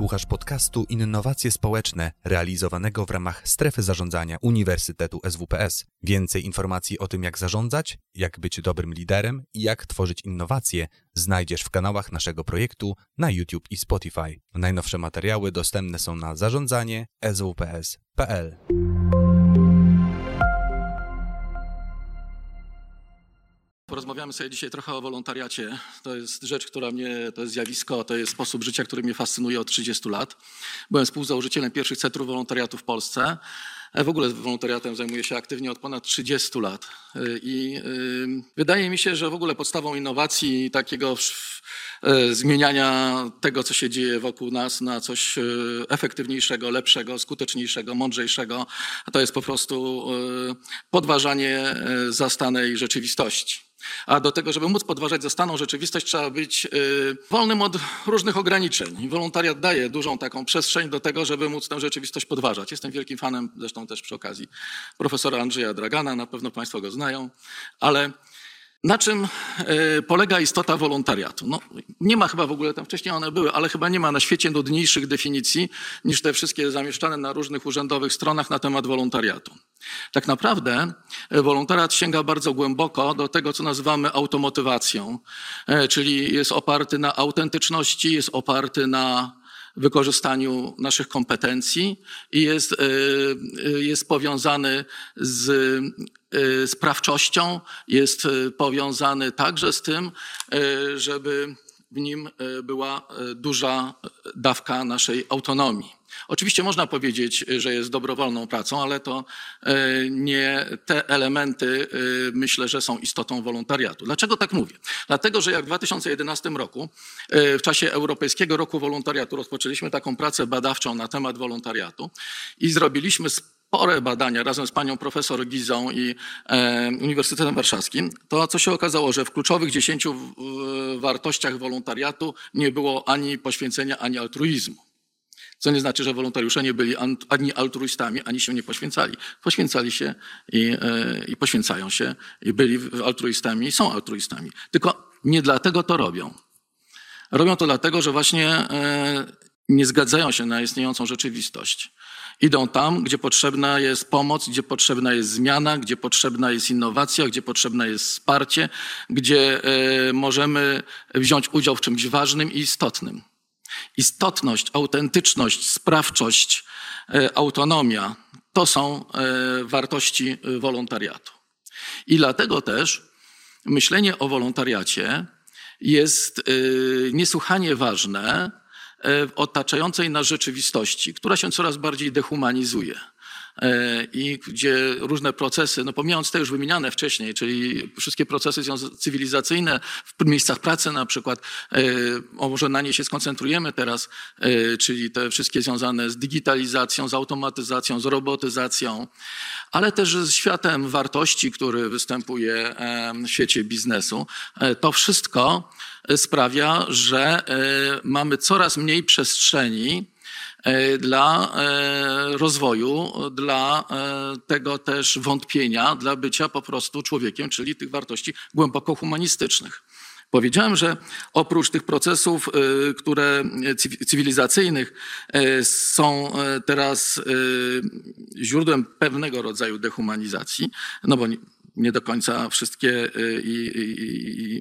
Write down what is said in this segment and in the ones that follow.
Słuchasz podcastu Innowacje Społeczne, realizowanego w ramach strefy zarządzania Uniwersytetu SWPS. Więcej informacji o tym, jak zarządzać, jak być dobrym liderem i jak tworzyć innowacje, znajdziesz w kanałach naszego projektu na YouTube i Spotify. Najnowsze materiały dostępne są na zarządzanie swps.pl. Porozmawiamy sobie dzisiaj trochę o wolontariacie. To jest rzecz, która mnie, to jest zjawisko, to jest sposób życia, który mnie fascynuje od 30 lat. Byłem współzałożycielem pierwszych centrów wolontariatu w Polsce. W ogóle wolontariatem zajmuję się aktywnie od ponad 30 lat. I y, wydaje mi się, że w ogóle podstawą innowacji takiego zmieniania tego, co się dzieje wokół nas na coś y, efektywniejszego, lepszego, skuteczniejszego, mądrzejszego, to jest po prostu podważanie zastanej rzeczywistości. A do tego, żeby móc podważać zastaną rzeczywistość, trzeba być wolnym od różnych ograniczeń. Wolontariat daje dużą taką przestrzeń do tego, żeby móc tę rzeczywistość podważać. Jestem wielkim fanem, zresztą też przy okazji profesora Andrzeja Dragana, na pewno Państwo go znają, ale na czym e, polega istota wolontariatu? No, nie ma chyba w ogóle, tam wcześniej one były, ale chyba nie ma na świecie nudniejszych definicji niż te wszystkie zamieszczane na różnych urzędowych stronach na temat wolontariatu. Tak naprawdę e, wolontariat sięga bardzo głęboko do tego, co nazywamy automotywacją, e, czyli jest oparty na autentyczności, jest oparty na wykorzystaniu naszych kompetencji i jest, jest powiązany z sprawczością, jest y, powiązany także z tym, y, żeby w nim była duża dawka naszej autonomii. Oczywiście można powiedzieć, że jest dobrowolną pracą, ale to nie te elementy myślę, że są istotą wolontariatu. Dlaczego tak mówię? Dlatego, że jak w 2011 roku, w czasie Europejskiego Roku Wolontariatu, rozpoczęliśmy taką pracę badawczą na temat wolontariatu i zrobiliśmy spore badania razem z panią profesor Gizą i e, Uniwersytetem Warszawskim, to co się okazało, że w kluczowych dziesięciu wartościach wolontariatu nie było ani poświęcenia, ani altruizmu. Co nie znaczy, że wolontariusze nie byli ani altruistami, ani się nie poświęcali. Poświęcali się i, e, i poświęcają się, i byli altruistami, i są altruistami. Tylko nie dlatego to robią. Robią to dlatego, że właśnie e, nie zgadzają się na istniejącą rzeczywistość. Idą tam, gdzie potrzebna jest pomoc, gdzie potrzebna jest zmiana, gdzie potrzebna jest innowacja, gdzie potrzebne jest wsparcie, gdzie e, możemy wziąć udział w czymś ważnym i istotnym. Istotność, autentyczność, sprawczość, e, autonomia to są e, wartości wolontariatu. I dlatego też myślenie o wolontariacie jest niesłychanie ważne, otaczającej nas rzeczywistości, która się coraz bardziej dehumanizuje. e, i gdzie różne procesy, no pomijając te już wymieniane wcześniej, czyli wszystkie procesy cywilizacyjne w miejscach pracy na przykład, e, może na nie się skoncentrujemy teraz, czyli te wszystkie związane z digitalizacją, z automatyzacją, z robotyzacją, ale też z światem wartości, który występuje w świecie biznesu. To wszystko sprawia, że e, mamy coraz mniej przestrzeni e, dla e, rozwoju, dla tego też wątpienia, dla bycia po prostu człowiekiem, czyli tych wartości głęboko humanistycznych. Powiedziałem, że oprócz tych procesów, które cywilizacyjnych są teraz źródłem pewnego rodzaju dehumanizacji, no bo nie do końca wszystkie i,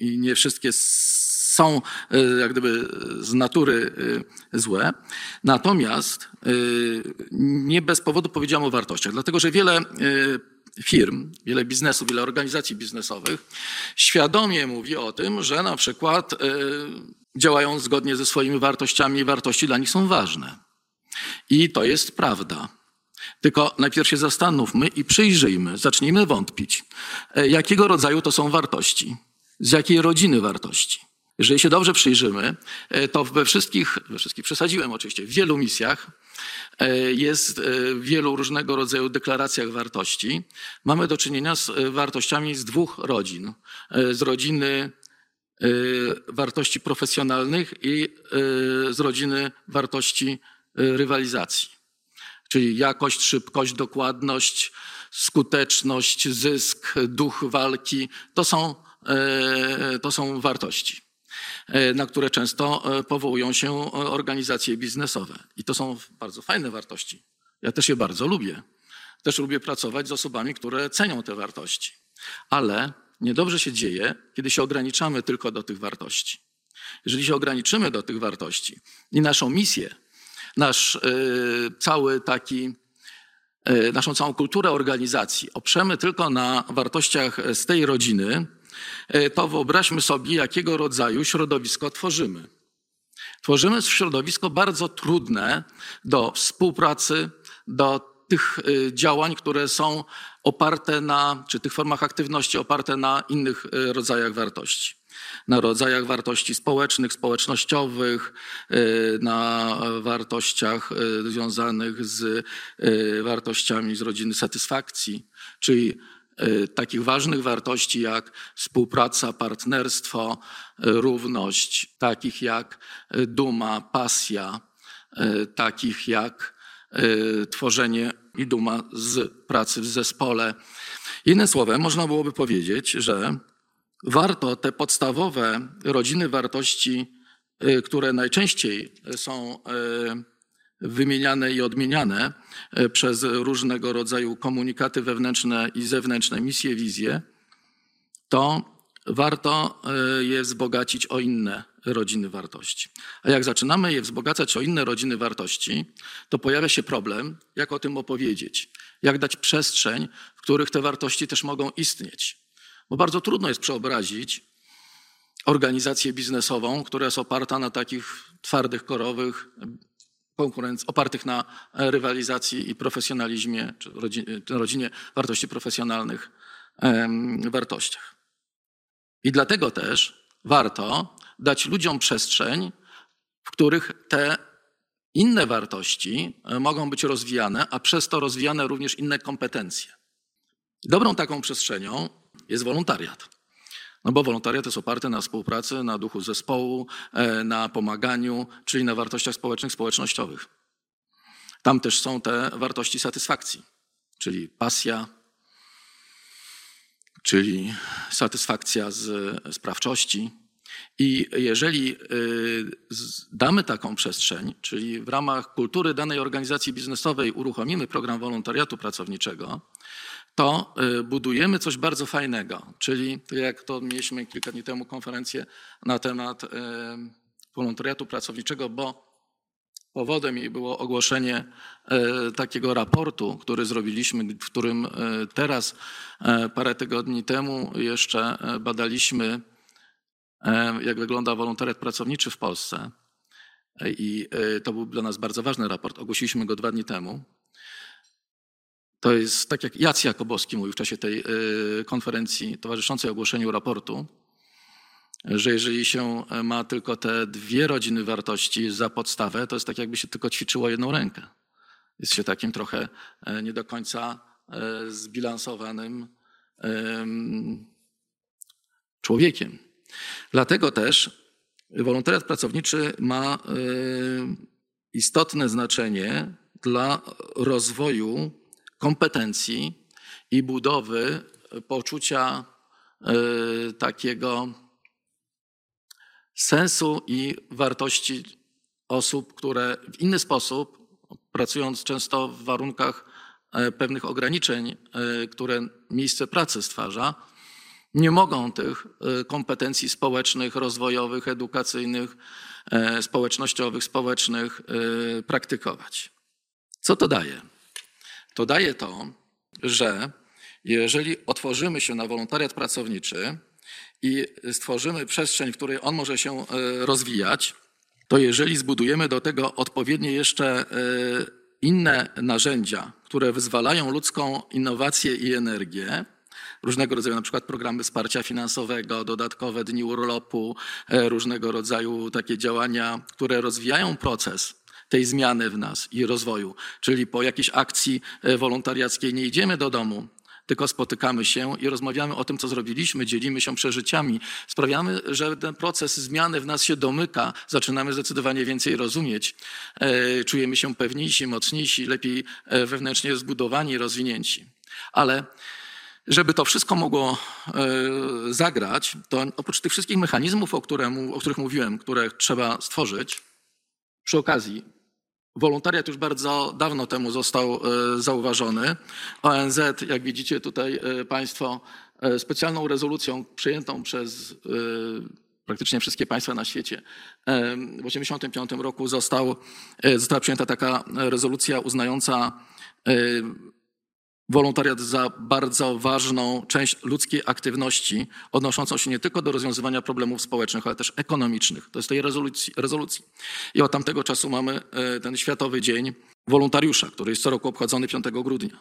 i, i nie wszystkie są e, jak gdyby z natury e, złe. Natomiast e, nie bez powodu powiedziałem o wartościach, dlatego że wiele firm, wiele biznesów, wiele organizacji biznesowych świadomie mówi o tym, że na przykład działają zgodnie ze swoimi wartościami i wartości dla nich są ważne. I to jest prawda. Tylko najpierw się zastanówmy i przyjrzyjmy, zacznijmy wątpić, jakiego rodzaju to są wartości, z jakiej rodziny wartości. Jeżeli się dobrze przyjrzymy, e, to we wszystkich, we wszystkich przesadziłem oczywiście, w wielu misjach e, jest e, w wielu różnego rodzaju deklaracjach wartości. Mamy do czynienia z wartościami z dwóch rodzin. Z rodziny wartości profesjonalnych i z rodziny wartości rywalizacji. Czyli jakość, szybkość, dokładność, skuteczność, zysk, duch walki to są, to są wartości. Na które często powołują się organizacje biznesowe. I to są bardzo fajne wartości. Ja też je bardzo lubię. Też lubię pracować z osobami, które cenią te wartości. Ale niedobrze się dzieje, kiedy się ograniczamy tylko do tych wartości. Jeżeli się ograniczymy do tych wartości i naszą misję, nasz cały taki, naszą całą kulturę organizacji oprzemy tylko na wartościach z tej rodziny, to wyobraźmy sobie, jakiego rodzaju środowisko tworzymy. Tworzymy środowisko bardzo trudne do współpracy, do tych działań, które są oparte na, czy tych formach aktywności oparte na innych rodzajach wartości na rodzajach wartości społecznych, społecznościowych, na wartościach związanych z wartościami z rodziny satysfakcji, czyli takich ważnych wartości jak współpraca, partnerstwo, równość, takich jak duma, pasja, takich jak tworzenie i duma z pracy w zespole. Innym słowem, można byłoby powiedzieć, że warto te podstawowe rodziny wartości, y, które najczęściej są y, wymieniane i odmieniane y, przez różnego rodzaju komunikaty wewnętrzne i zewnętrzne, misje, wizje, to warto je wzbogacić o inne rodziny wartości. A jak zaczynamy je wzbogacać o inne rodziny wartości, to pojawia się problem, jak o tym opowiedzieć, jak dać przestrzeń, w których te wartości też mogą istnieć. Bo bardzo trudno jest przeobrazić organizację biznesową, która jest oparta na takich twardych, korowych, konkurenc- opartych na rywalizacji i profesjonalizmie, czy rodzinie, rodzinie wartości profesjonalnych, wartościach. I dlatego też warto dać ludziom przestrzeń, w których te inne wartości e, mogą być rozwijane, a przez to rozwijane również inne kompetencje. Dobrą taką przestrzenią jest wolontariat. No bo wolontariat jest oparty na współpracy, na duchu zespołu, e, na pomaganiu, czyli na wartościach społecznych, społecznościowych. Tam też są te wartości satysfakcji, czyli pasja, czyli satysfakcja z sprawczości. I jeżeli y, damy taką przestrzeń, czyli w ramach kultury danej organizacji biznesowej uruchomimy program wolontariatu pracowniczego, to y, budujemy coś bardzo fajnego. Czyli jak to mieliśmy kilka dni temu konferencję na temat y, wolontariatu pracowniczego, bo powodem jej było ogłoszenie y, takiego raportu, który zrobiliśmy, w którym teraz parę tygodni temu jeszcze badaliśmy, jak wygląda wolontariat pracowniczy w Polsce. I to był dla nas bardzo ważny raport. Ogłosiliśmy go dwa dni temu. To jest tak jak Jac Jakobowski mówił w czasie tej y, konferencji towarzyszącej ogłoszeniu raportu, że jeżeli się ma tylko te dwie rodziny wartości za podstawę, to jest tak jakby się tylko ćwiczyło jedną rękę. Jest się takim trochę e, nie do końca e, zbilansowanym człowiekiem. Dlatego też wolontariat pracowniczy ma e, istotne znaczenie dla rozwoju kompetencji i budowy poczucia e, takiego sensu i wartości osób, które w inny sposób, pracując często w warunkach e, pewnych ograniczeń, e, które miejsce pracy stwarza, nie mogą tych kompetencji społecznych, rozwojowych, edukacyjnych, społecznościowych, społecznych praktykować. Co to daje? To daje to, że jeżeli otworzymy się na wolontariat pracowniczy i stworzymy przestrzeń, w której on może się e, rozwijać, to jeżeli zbudujemy do tego odpowiednie jeszcze e, inne narzędzia, które wyzwalają ludzką innowację i energię, różnego rodzaju na przykład programy wsparcia finansowego, dodatkowe dni urlopu, e, różnego rodzaju takie działania, które rozwijają proces tej zmiany w nas i rozwoju. Czyli po jakiejś akcji e, wolontariackiej nie idziemy do domu, tylko spotykamy się i rozmawiamy o tym, co zrobiliśmy, dzielimy się przeżyciami, sprawiamy, że ten proces zmiany w nas się domyka, zaczynamy zdecydowanie więcej rozumieć, e, czujemy się pewniejsi, mocniejsi, lepiej e, wewnętrznie zbudowani, rozwinięci. Ale Żeby to wszystko mogło zagrać, to oprócz tych wszystkich mechanizmów, o, którym, o których mówiłem, które trzeba stworzyć, przy okazji Wolontariat już bardzo dawno temu został zauważony. ONZ, jak widzicie tutaj Państwo, specjalną rezolucją przyjętą przez praktycznie wszystkie państwa na świecie. W 1985 roku został, e, została przyjęta taka rezolucja uznająca e, wolontariat za bardzo ważną część ludzkiej aktywności, odnoszącą się nie tylko do rozwiązywania problemów społecznych, ale też ekonomicznych. To jest tej rezolucji. rezolucji. I od tamtego czasu mamy e, ten Światowy Dzień Wolontariusza, który jest co roku obchodzony 5 grudnia.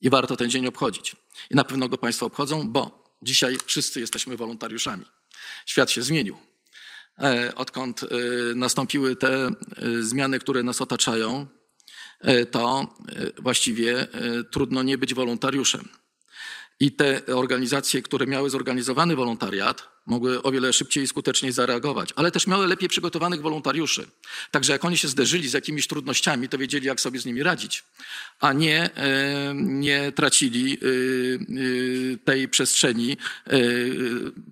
I warto ten dzień obchodzić. I na pewno go Państwo obchodzą, bo dzisiaj wszyscy jesteśmy wolontariuszami. Świat się zmienił. E, odkąd e, nastąpiły te zmiany, które nas otaczają, to właściwie trudno nie być wolontariuszem. I te organizacje, które miały zorganizowany wolontariat, mogły o wiele szybciej i skuteczniej zareagować, ale też miały lepiej przygotowanych wolontariuszy. Także jak oni się zderzyli z jakimiś trudnościami, to wiedzieli, jak sobie z nimi radzić, a nie, e, nie tracili e, e, tej przestrzeni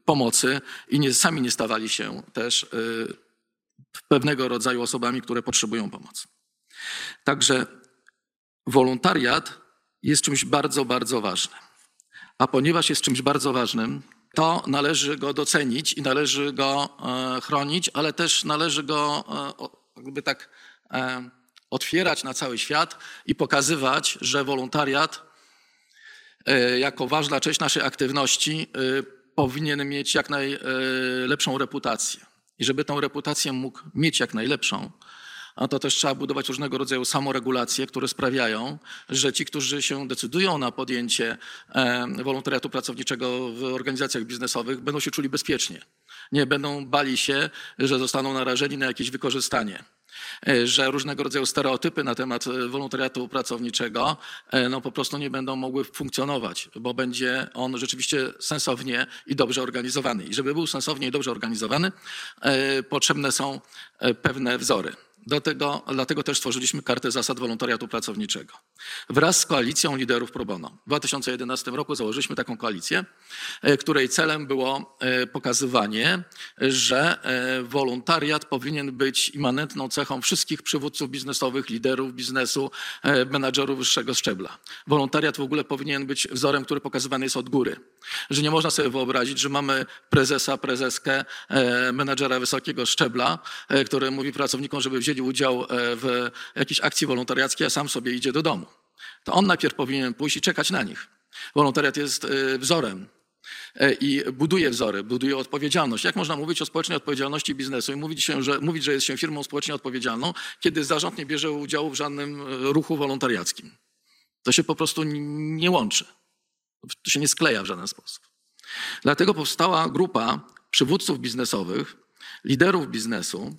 pomocy i nie, sami nie stawali się też pewnego rodzaju osobami, które potrzebują pomocy. Także wolontariat jest czymś bardzo, bardzo ważnym. A ponieważ jest czymś bardzo ważnym, to należy go docenić i należy go e, chronić, ale też należy go e, jakby tak e, otwierać na cały świat i pokazywać, że wolontariat jako ważna część naszej aktywności powinien mieć jak najlepszą reputację. I żeby tą reputację mógł mieć jak najlepszą, to też trzeba budować różnego rodzaju samoregulacje, które sprawiają, że ci, którzy się decydują na podjęcie e, wolontariatu pracowniczego w organizacjach biznesowych, będą się czuli bezpiecznie. Nie będą bali się, że zostaną narażeni na jakieś wykorzystanie e, że różnego rodzaju stereotypy na temat wolontariatu pracowniczego e, no, po prostu nie będą mogły funkcjonować, bo będzie on rzeczywiście sensownie i dobrze organizowany. I żeby był sensownie i dobrze organizowany, potrzebne są pewne wzory. Dlatego, dlatego też stworzyliśmy kartę zasad wolontariatu pracowniczego. Wraz z koalicją liderów pro bono. W 2011 roku założyliśmy taką koalicję, e, której celem było e, pokazywanie, że e, wolontariat powinien być immanentną cechą wszystkich przywódców biznesowych, liderów biznesu, menadżerów wyższego szczebla. Wolontariat w ogóle powinien być wzorem, który pokazywany jest od góry. Że nie można sobie wyobrazić, że mamy prezesa, prezeskę, menadżera wysokiego szczebla, który mówi pracownikom, żeby wzięli wzięli udział e, w jakiejś akcji wolontariackiej, a sam sobie idzie do domu. To on najpierw powinien pójść i czekać na nich. Wolontariat jest e, wzorem e, i buduje wzory, buduje odpowiedzialność. Jak można mówić o społecznej odpowiedzialności biznesu i mówić, się, że, mówić, że jest się firmą społecznie odpowiedzialną, kiedy zarząd nie bierze udziału w żadnym ruchu wolontariackim? To się po prostu nie łączy. To się nie skleja w żaden sposób. Dlatego powstała grupa przywódców biznesowych, liderów biznesu,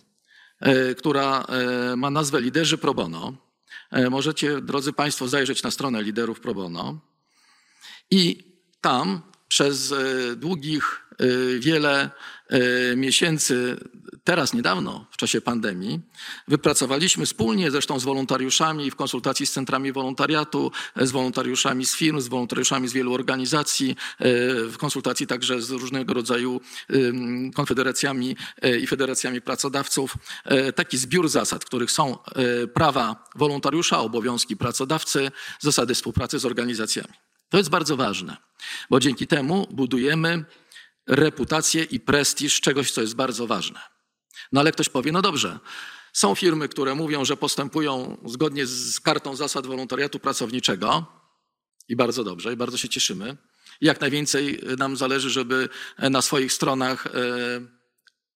która e, ma nazwę Liderzy Pro Bono. E, możecie, drodzy Państwo, zajrzeć na stronę Liderów Pro Bono. I tam przez długich wiele miesięcy teraz niedawno, w czasie pandemii, wypracowaliśmy wspólnie zresztą z wolontariuszami w konsultacji z centrami wolontariatu, z wolontariuszami z firm, z wolontariuszami z wielu organizacji, e, w konsultacji także z różnego rodzaju konfederacjami e, i federacjami pracodawców, e, taki zbiór zasad, w których są prawa wolontariusza, obowiązki pracodawcy, zasady współpracy z organizacjami. To jest bardzo ważne, bo dzięki temu budujemy reputację i prestiż czegoś, co jest bardzo ważne. No ale ktoś powie, no dobrze, są firmy, które mówią, że postępują zgodnie z kartą zasad wolontariatu pracowniczego i bardzo dobrze, i bardzo się cieszymy. Jak najwięcej nam zależy, żeby na swoich stronach e,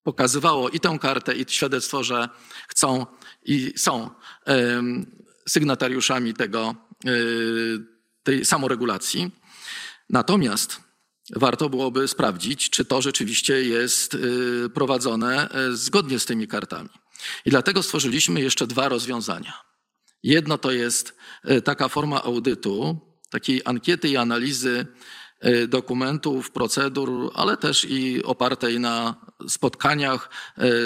pokazywało i tę kartę, i świadectwo, że chcą i są sygnatariuszami tego, e, tej samoregulacji. Natomiast warto byłoby sprawdzić, czy to rzeczywiście jest y, prowadzone y, zgodnie z tymi kartami. I dlatego stworzyliśmy jeszcze dwa rozwiązania. Jedno to jest y, taka forma audytu, takiej ankiety i analizy dokumentów, procedur, ale też i opartej na spotkaniach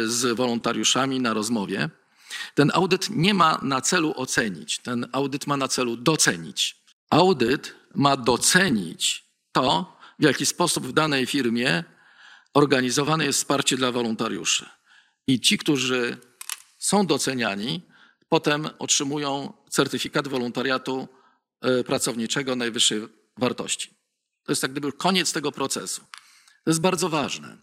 z wolontariuszami, na rozmowie. Ten audyt nie ma na celu ocenić, ten audyt ma na celu docenić. Audyt ma docenić to, w jaki sposób w danej firmie organizowane jest wsparcie dla wolontariuszy. I ci, którzy są doceniani, potem otrzymują certyfikat wolontariatu e, pracowniczego najwyższej wartości. To jest tak gdyby koniec tego procesu. To jest bardzo ważne,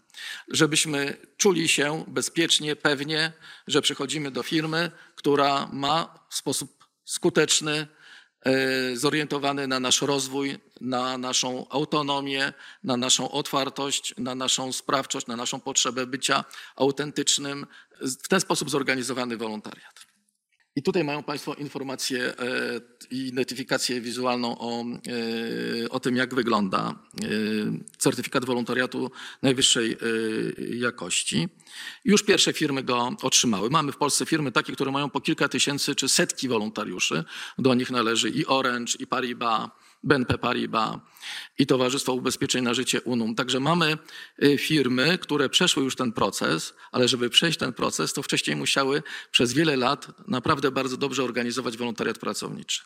żebyśmy czuli się bezpiecznie, pewnie, że przychodzimy do firmy, która ma w sposób skuteczny, e, zorientowany na nasz rozwój, na naszą autonomię, na naszą otwartość, na naszą sprawczość, na naszą potrzebę bycia autentycznym, w ten sposób zorganizowany wolontariat. I tutaj mają Państwo informację e, i notyfikację wizualną o, e, o tym, jak wygląda e, certyfikat wolontariatu najwyższej jakości. Już pierwsze firmy go otrzymały. Mamy w Polsce firmy takie, które mają po kilka tysięcy czy setki wolontariuszy. Do nich należy i Orange, i Paribas, BNP Paribas i Towarzystwo Ubezpieczeń na Życie UNUM. Także mamy y, firmy, które przeszły już ten proces, ale żeby przejść ten proces, to wcześniej musiały przez wiele lat naprawdę bardzo dobrze organizować wolontariat pracowniczy.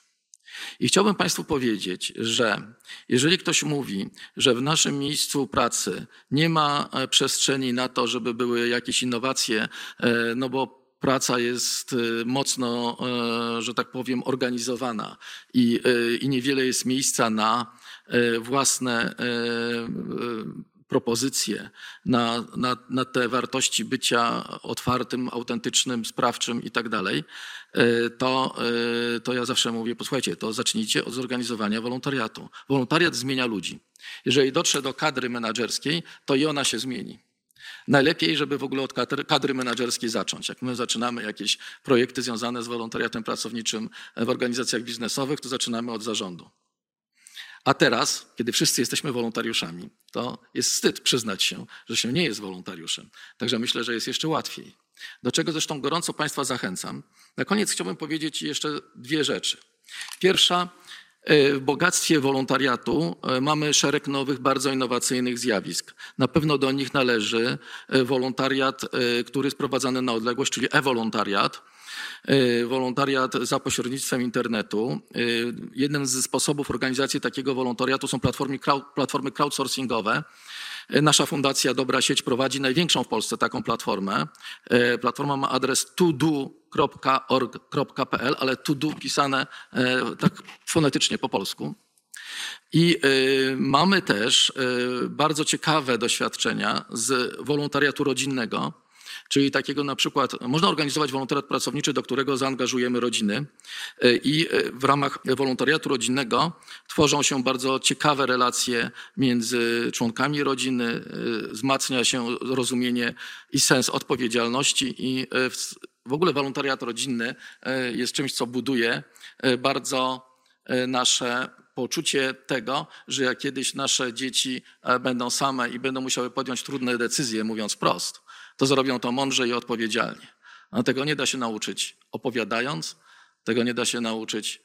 I chciałbym Państwu powiedzieć, że jeżeli ktoś mówi, że w naszym miejscu pracy nie ma e, przestrzeni na to, żeby były jakieś innowacje, e, no bo praca jest y, mocno, y, że tak powiem, organizowana i, y, i niewiele jest miejsca na własne propozycje, na, na, na te wartości bycia otwartym, autentycznym, sprawczym i tak dalej, to, to ja zawsze mówię, posłuchajcie, to zacznijcie od zorganizowania wolontariatu. Wolontariat zmienia ludzi. Jeżeli dotrze do kadry menedżerskiej, to i ona się zmieni. Najlepiej, żeby w ogóle od kadry, kadry menedżerskiej zacząć. Jak my zaczynamy jakieś projekty związane z wolontariatem pracowniczym w organizacjach biznesowych, to zaczynamy od zarządu. A teraz, kiedy wszyscy jesteśmy wolontariuszami, to jest wstyd przyznać się, że się nie jest wolontariuszem. Także myślę, że jest jeszcze łatwiej. Do czego zresztą gorąco Państwa zachęcam. Na koniec chciałbym powiedzieć jeszcze dwie rzeczy. Pierwsza, w bogactwie wolontariatu e, mamy szereg nowych, bardzo innowacyjnych zjawisk. Na pewno do nich należy e, wolontariat, który jest prowadzony na odległość, czyli e-wolontariat. Wolontariat za pośrednictwem internetu. Jednym ze sposobów organizacji takiego wolontariatu są platformy, platformy crowdsourcingowe. Nasza fundacja Dobra Sieć prowadzi największą w Polsce taką platformę. Platforma ma adres todo.org.pl, ale todo pisane e, tak fonetycznie po polsku. I e, mamy też e, bardzo ciekawe doświadczenia z wolontariatu rodzinnego czyli takiego na przykład, można organizować wolontariat pracowniczy, do którego zaangażujemy rodziny e, i e, w ramach wolontariatu rodzinnego tworzą się bardzo ciekawe relacje między członkami rodziny, e, wzmacnia się rozumienie i sens odpowiedzialności i w ogóle wolontariat rodzinny jest czymś, co buduje bardzo nasze poczucie tego, że jak kiedyś nasze dzieci będą same i będą musiały podjąć trudne decyzje, mówiąc prost, to zrobią to mądrze i odpowiedzialnie. A tego nie da się nauczyć opowiadając, tego nie da się nauczyć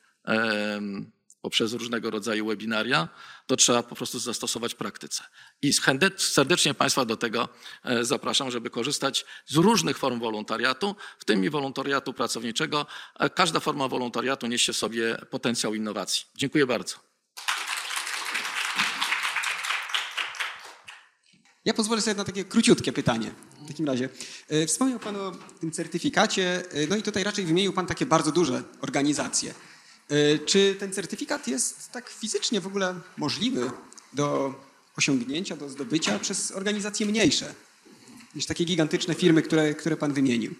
poprzez różnego rodzaju webinaria, to trzeba po prostu zastosować praktyce. I serdecznie Państwa do tego e, zapraszam, żeby korzystać z różnych form wolontariatu, w tym i wolontariatu pracowniczego. E, każda forma wolontariatu niesie sobie potencjał innowacji. Dziękuję bardzo. Ja pozwolę sobie na takie króciutkie pytanie. W takim razie, e, wspomniał Pan o tym certyfikacie, e, no i tutaj raczej wymienił Pan takie bardzo duże organizacje. E, czy ten certyfikat jest tak fizycznie w ogóle możliwy do osiągnięcia, do zdobycia przez organizacje mniejsze niż takie gigantyczne firmy, które, które Pan wymienił?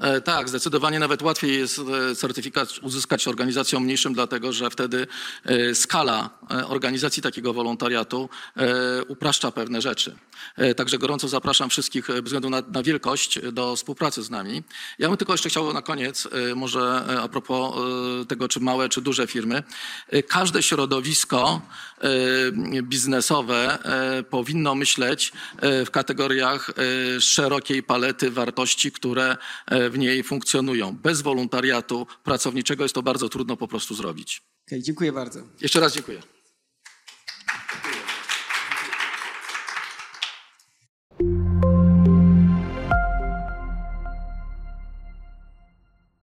E, tak, zdecydowanie nawet łatwiej jest e, certyfikat uzyskać organizacjom mniejszym, dlatego że wtedy e, skala organizacji takiego wolontariatu upraszcza pewne rzeczy. Także gorąco zapraszam wszystkich bez względu na, na wielkość do współpracy z nami. Ja bym tylko jeszcze chciał na koniec, może a propos tego, czy małe, czy duże firmy, każde środowisko biznesowe powinno myśleć w kategoriach szerokiej palety wartości, które w niej funkcjonują. Bez wolontariatu pracowniczego jest to bardzo trudno po prostu zrobić. Okay, dziękuję bardzo. Jeszcze raz dziękuję.